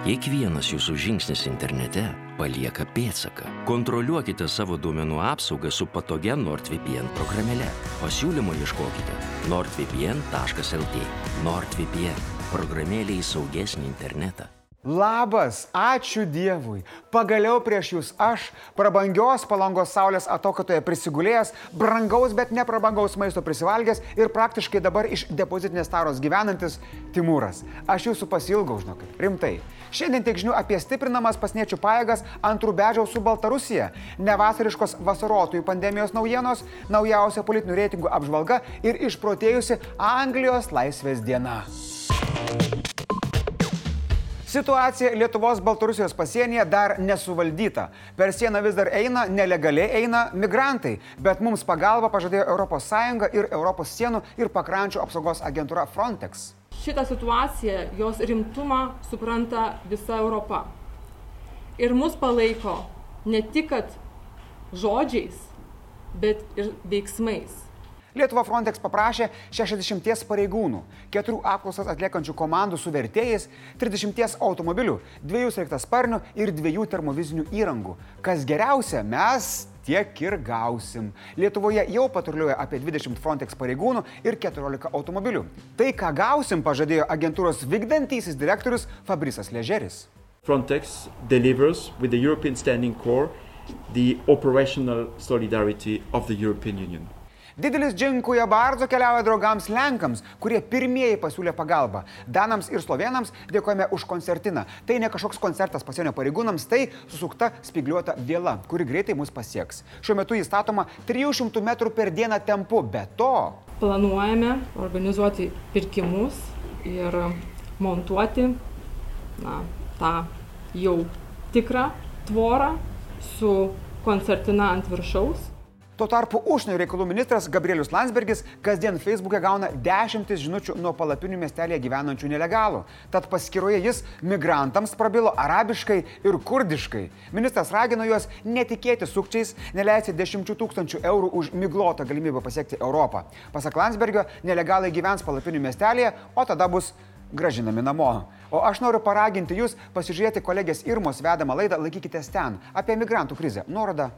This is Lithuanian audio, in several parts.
Kiekvienas jūsų žingsnis internete palieka pėdsaką. Kontroliuokite savo duomenų apsaugą su patogia NordVPN programėle. Pasiūlymo ieškokite nordvpn.lt. NordVPN - programėlė į saugesnį internetą. Labas, ačiū Dievui. Pagaliau prieš jūs aš, prabangios palangos saulės atokatoje prisigulėjęs, brangaus, bet neprabangaus maisto prisivalgęs ir praktiškai dabar iš depozitinės taros gyvenantis Timūras. Aš jūsų pasilgau, žinok, rimtai. Šiandien tiek žinių apie stiprinamas pasniečių pajėgas ant Rubežiaus su Baltarusija, nevasariškos vasarotojų pandemijos naujienos, naujausia politinių reitingų apžvalga ir išprotėjusi Anglijos laisvės diena. Situacija Lietuvos-Baltarusijos pasienyje dar nesuvaldyta. Per sieną vis dar eina, nelegaliai eina migrantai, bet mums pagalba pažadėjo ES ir Europos sienų ir pakrančių apsaugos agentūra Frontex. Šitą situaciją, jos rimtumą supranta visa Europa. Ir mus palaiko ne tik žodžiais, bet ir veiksmais. Lietuva Frontex paprašė 60 pareigūnų, 4 apklausas atliekančių komandų su vertėjais, 30 automobilių, 2 sraigtasparnių ir 2 termovizinių įrangų. Kas geriausia, mes tiek ir gausim. Lietuvoje jau patruliuoja apie 20 Frontex pareigūnų ir 14 automobilių. Tai, ką gausim, pažadėjo agentūros vykdantysis direktorius Fabrisas Ležeris. Frontex delivers with the European Standing Corps the operational solidarity of the European Union. Didelis džinkuje barzo keliauja draugams Lenkams, kurie pirmieji pasiūlė pagalbą. Danams ir Slovenams dėkojame už koncertiną. Tai ne kažkoks koncertas pasienio pareigūnams, tai susukta spigliuota viela, kuri greitai mus pasieks. Šiuo metu jis statoma 300 m per dieną tempu, be to. Planuojame organizuoti pirkimus ir montuoti na, tą jau tikrą tvorą su koncertina ant viršaus Tuo tarpu užsienio reikalų ministras Gabrielius Landsbergis kasdien Facebook'e gauna dešimtis žinučių nuo palapinių miestelėje gyvenančių nelegalų. Tad paskyroje jis migrantams prabilo arabiškai ir kurdiškai. Ministras ragino juos netikėti sukčiais, neleisti dešimčių tūkstančių eurų už miglotą galimybę pasiekti Europą. Pasak Landsbergio, nelegalai gyvens palapinių miestelėje, o tada bus gražinami namo. O aš noriu paraginti jūs pasižiūrėti kolegės Irmos vedamą laidą Laikykitės ten apie migrantų krizę. Nuoroda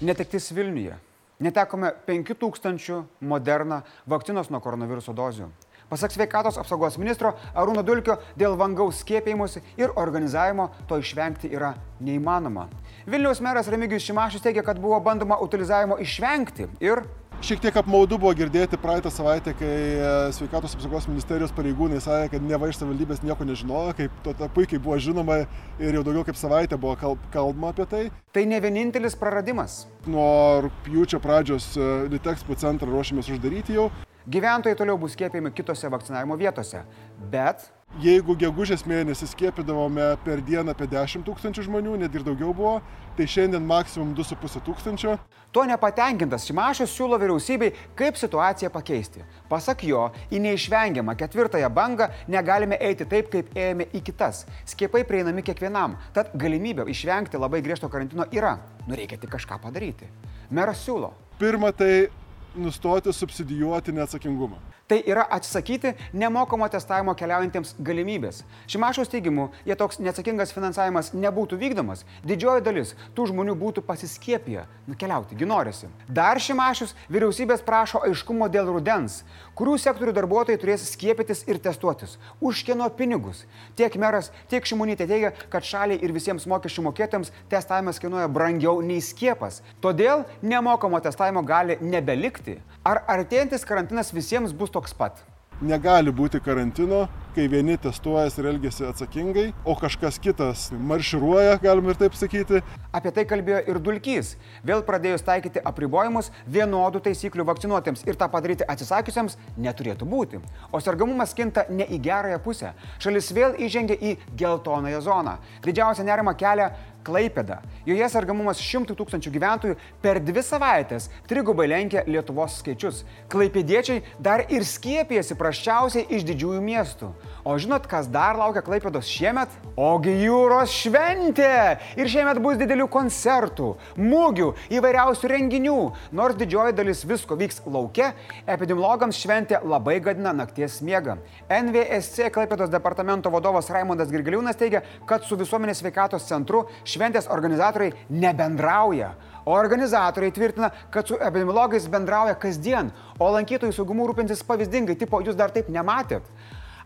Netektis Vilniuje. Netekome 5000 Moderna vakcinos nuo koronaviruso dozių. Pasak sveikatos apsaugos ministro Arūno Dulkio, dėl vangaus skėpėjimuose ir organizavimo to išvengti yra neįmanoma. Vilniaus meras Remigijus Šimašius teigia, kad buvo bandoma utilizavimo išvengti ir Šiek tiek apmaudu buvo girdėti praeitą savaitę, kai e, sveikatos apsaugos ministerijos pareigūnai sakė, kad neva iš savivaldybės nieko nežinojo, kaip to, to puikiai buvo žinoma ir jau daugiau kaip savaitę buvo kalb, kalbama apie tai. Tai ne vienintelis praradimas. Nuo rūpjūčio pradžios e, Litexpo centrą ruošiamės uždaryti jau. Gyventojai toliau bus skiepijami kitose vakcinavimo vietose, bet Jeigu gegužės mėnesį skiepydavome per dieną apie 10 tūkstančių žmonių, net ir daugiau buvo, tai šiandien maksimum 2,5 tūkstančio. Tuo nepatenkintas Šimašius siūlo vyriausybei, kaip situaciją pakeisti. Pasak jo, į neišvengiamą ketvirtąją bangą negalime eiti taip, kaip ėjome į kitas. Skiepai prieinami kiekvienam, tad galimybė išvengti labai griežto karantino yra. Nu reikia tik kažką padaryti. Meras siūlo. Pirma, tai nustoti subsidijuoti neatsakingumą tai yra atsisakyti nemokamo testavimo keliaujantiems galimybės. Šimašaus teigimu, jei toks neatsakingas finansavimas nebūtų vykdomas, didžioji dalis tų žmonių būtų pasiskiepiję, nukeliauti, ginorisi. Dar Šimašius vyriausybės prašo aiškumo dėl rudens, kurių sektorių darbuotojai turės skiepytis ir testuotis. Už kieno pinigus. Tiek meras, tiek Šimonytė teigia, kad šaliai ir visiems mokesčių mokėtams testavimas kainuoja brangiau nei skiepas. Todėl nemokamo testavimo gali nebelikti. Ar artėjantis karantinas visiems bus toks pat? Negali būti karantino, kai vieni testuojasi ir elgesi atsakingai, o kažkas kitas marširuoja, galima ir taip sakyti. Apie tai kalbėjo ir Dulkys. Vėl pradėjus taikyti apribojimus vienodų taisyklių vakcinuotėms ir tą padaryti atsisakiusiems neturėtų būti. O sergamumas kinta ne į gerąją pusę. Šalis vėl įžengia į geltonąją zoną. Didžiausia nerima kelia Klaipėda. Joje sergamumas 100 tūkstančių gyventojų per dvi savaitės trigubai lenkia Lietuvos skaičius. Klaipėdiečiai dar ir skiepijasi praščiausiai iš didžiųjų miestų. O žinot, kas dar laukia Klaipėdos šiemet? Ogi jūros šventė! Ir šiemet bus didelių koncertų, mūgių, įvairiausių renginių. Nors didžioji dalis visko vyks laukia, epidemiologams šventė labai gadina nakties miegą. NVSC Klaipėdos departamento vadovas Raimondas Girgiliūnas teigia, kad su visuomenės sveikatos centru šventės organizatoriai nebendrauja. O organizatoriai tvirtina, kad su epidemiologais bendrauja kasdien, o lankytojų saugumu rūpintis pavyzdingai, tipo jūs dar taip nematėt.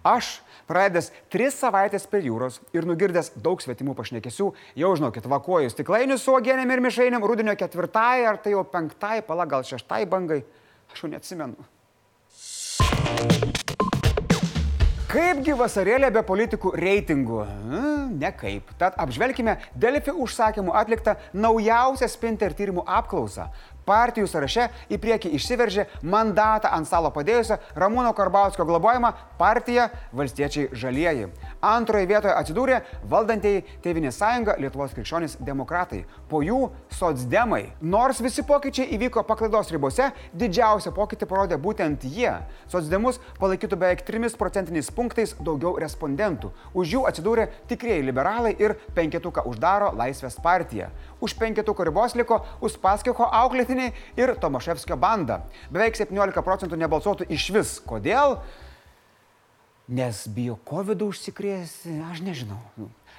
Aš, pradedęs tris savaitės prie jūros ir nugirdęs daug svetimų pašnekesių, jau žinokit, vakuoju stiklainius su uogienėm ir mišainėm rudenio ketvirtai ar tai jau penktai, pala gal šeštai bangai, aš jau neatsimenu. Kaipgi vasarėlė be politikų reitingų? Ne kaip. Tad apžvelkime Delfi užsakymų atliktą naujausią Spinter tyrimų apklausą. Partijų sąraše į priekį išsiveržė mandatą ant stalo padėjusią Ramūno Karbauskio globojimą partiją Valstiečiai Žalieji. Antroje vietoje atsidūrė valdantieji Tevinės sąjunga Lietuvos krikščionys demokratai. Po jų socdemai. Nors visi pokyčiai įvyko paklaidos ribose, didžiausią pokytį parodė būtent jie. Socdemus palaikytų beveik 3 procentiniais punktais daugiau respondentų. Už jų atsidūrė tikrieji liberalai ir penketuką uždaro Laisvės partija. Už penketuko ribos liko Uspaskicho auklėtiniai ir Tomaševskio banda. Beveik 17 procentų nebalsuotų iš vis. Kodėl? Nes bijo COVID užsikrėsti, aš nežinau.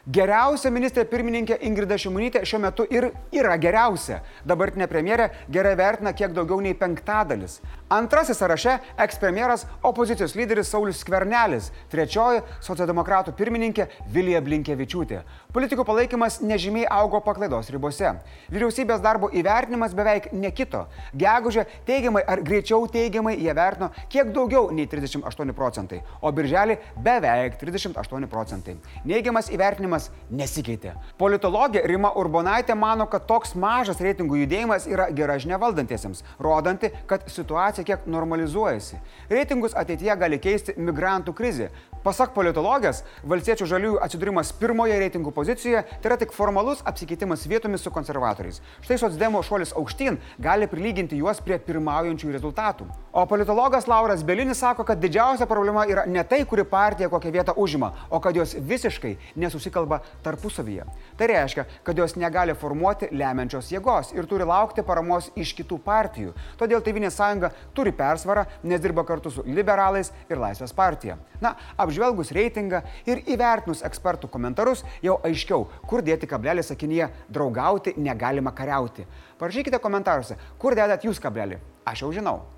Geriausia ministrė pirmininkė Ingrida Šimonytė šiuo metu ir yra geriausia. Dabartinė premjerė gerai vertina kiek daugiau nei penktadalis. Antrasis sąraše ekspremjeras opozicijos lyderis Saulis Skvernelis, trečioji socialdemokratų pirmininkė Vilija Blinkevičiūtė. Politikų palaikymas nežymiai augo paklaidos ribose. Vyriausybės darbo įvertinimas beveik nekito. Gegužė teigiamai ar greičiau teigiamai jie vertino kiek daugiau nei 38 procentai, o birželį beveik 38 procentai. Neigiamas įvertinimas nesikeitė. Politologė Rima Urbonaitė mano, kad toks mažas reitingų judėjimas yra gera žinia valdantiesiems, rodanti, kad situacija kiek normalizuojasi. Reitingus ateityje gali keisti migrantų krizė. Pasak politologės, valstiečių žaliųjų atsidūrimas pirmoje reitingų pozicijoje tai yra tik formalus apsikeitimas vietomis su konservatoriais. Štai socdemo šuolis aukštyn gali prilyginti juos prie pirmaujančių rezultatų. O politologas Lauras Belinis sako, kad didžiausia problema yra ne tai, kuri partija kokią vietą užima, o kad jos visiškai nesusikalba tarpusavyje. Tai reiškia, kad jos negali formuoti lemiančios jėgos ir turi laukti paramos iš kitų partijų. Todėl Tevinės sąjunga turi persvarą, nes dirba kartu su liberalais ir Laisvės partija. Na, apžvelgus reitingą ir įvertinus ekspertų komentarus, jau aiškiau, kur dėti kablelį sakinyje draugauti negalima kariauti. Parašykite komentaruose, kur dedat jūs kablelį. Aš jau žinau.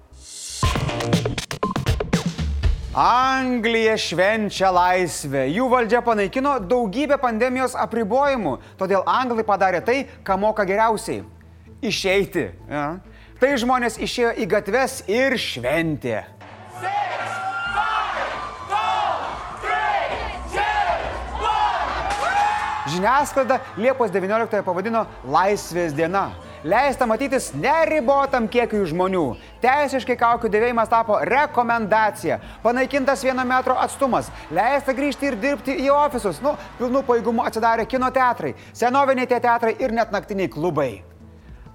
Anglija švenčia laisvę. Jų valdžia panaikino daugybę pandemijos apribojimų. Todėl anglai padarė tai, ką moka geriausiai - išeiti. Ja. Tai žmonės išėjo į gatves ir šventė. Žiniasklaida Liepos 19 pavadino Laisvės diena. Leista matytis neribotam kiekiui žmonių. Teisiškai kaukių dėvėjimas tapo rekomendacija. Panaikintas vieno metro atstumas. Leista grįžti ir dirbti į ofisus. Nu, pilnu paėgumu atsidarė kino teatrai, senoviniai tie teatrai ir net naktiniai klubai.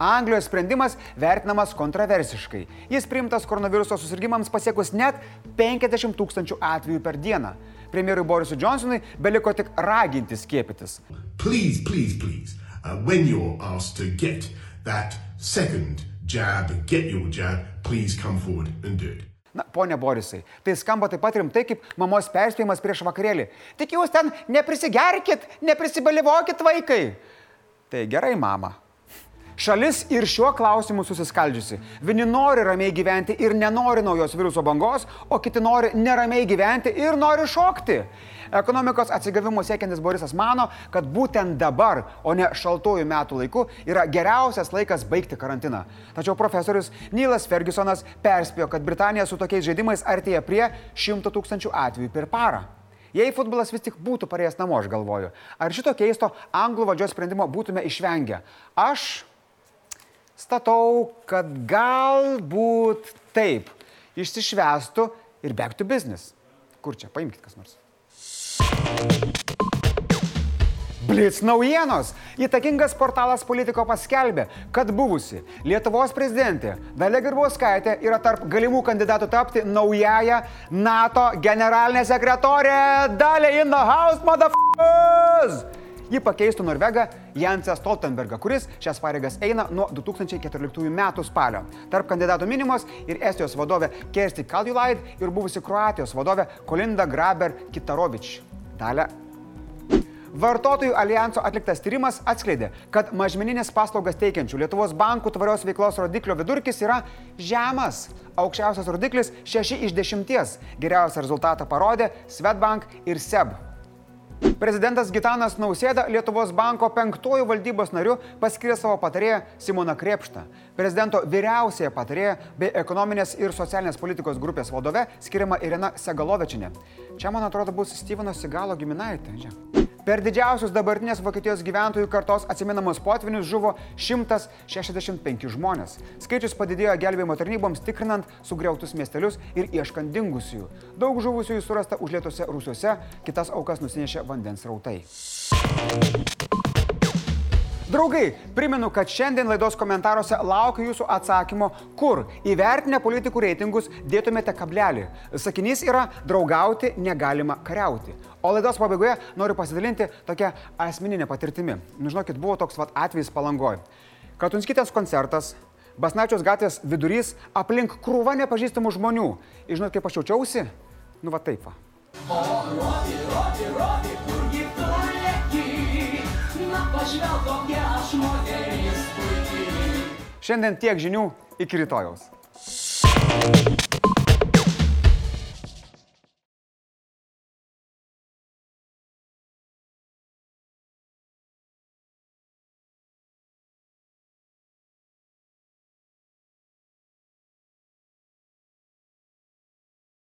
Anglijos sprendimas vertinamas kontroversiškai. Jis priimtas koronaviruso susirgymams pasiekus net 50 tūkstančių atvejų per dieną. Premjerui Borisui Johnsonui beliko tik raginti skiepytis. please, please, please, uh, that second jab, get your jab, please come forward and do it. Na, ponia Borisai, tai skamba taip pat rimtai kaip mamos perspėjimas prieš vakarėlį. Tik jūs ten neprisigerkit, neprisibalivuokit vaikai. Tai gerai, mama. Šalis ir šiuo klausimu susiskaldžiusi. Vieni nori ramiai gyventi ir nenori naujos viruso bangos, o kiti nori neramiai gyventi ir nori šokti. Ekonomikos atsigavimo siekiantis Borisas mano, kad būtent dabar, o ne šaltojų metų laiku, yra geriausias laikas baigti karantiną. Tačiau profesorius Nilas Fergusonas perspėjo, kad Britanija su tokiais žaidimais artėja prie 100 tūkstančių atvejų per parą. Jei futbolas vis tik būtų parėjęs namo, aš galvoju, ar šito keisto anglų valdžios sprendimo būtume išvengę? Aš statau, kad galbūt taip išsišvestų ir back to business. Kur čia, paimkite kas nors. Blitz naujienos. Įtakingas portalas Politiko paskelbė, kad buvusi Lietuvos prezidentė Dalia Girbauskaitė yra tarp galimų kandidatų tapti naująją NATO generalinę sekretorę Dalia in the house, motherfuckers! Ji pakeistų Norvegą Jansę Stoltenbergą, kuris šias pareigas eina nuo 2014 m. spalio. Tarp kandidatų minimos ir Estijos vadovė Kersti Kaljulaid ir buvusi Kroatijos vadovė Kolinda Graber Kitarovič. Dalia Vartotojų alijanso atliktas tyrimas atskleidė, kad mažmeninės paslaugas teikiančių Lietuvos bankų tvarios veiklos rodiklio vidurkis yra žemas. Aukščiausias rodiklis 6 iš 10. Geriausią rezultatą parodė Svetbank ir SEB. Prezidentas Gitanas Nausėda Lietuvos banko penktojų valdybos nariu paskiria savo patarėją Simoną Krepštą. Prezidento vyriausiąją patarėją bei ekonominės ir socialinės politikos grupės vadove skiriama Irena Segalovičinė. Čia, man atrodo, bus Steveno Sigalo giminaitė. Čia. Per didžiausius dabartinės Vokietijos gyventojų kartos atsiminamus potvinius žuvo 165 žmonės. Skaičius padidėjo gelbėjimo tarnyboms tikrinant sugriautus miestelius ir ieškant dingusiųjų. Daug žuvusiųjų surasta užlietose rūsiuose, kitas aukas nusinešė vandens rautai. Draugai, primenu, kad šiandien laidos komentaruose laukiu jūsų atsakymo, kur įvertinę politikų reitingus dėtumėte kablelį. Sakinys yra draugauti negalima kariauti. O laidos pabaigoje noriu pasidalinti tokią asmeninę patirtimį. Nu, žinokit, buvo toks vat, atvejis palangoj. Katunskytės koncertas, Basnačios gatvės vidurys, aplink krūva nepažįstamų žmonių. Ir žinot, kaip aš jaučiausi? Nu va taip va. O rodi, rodi, rodi, Šiandien tiek žinių, iki rytojaus.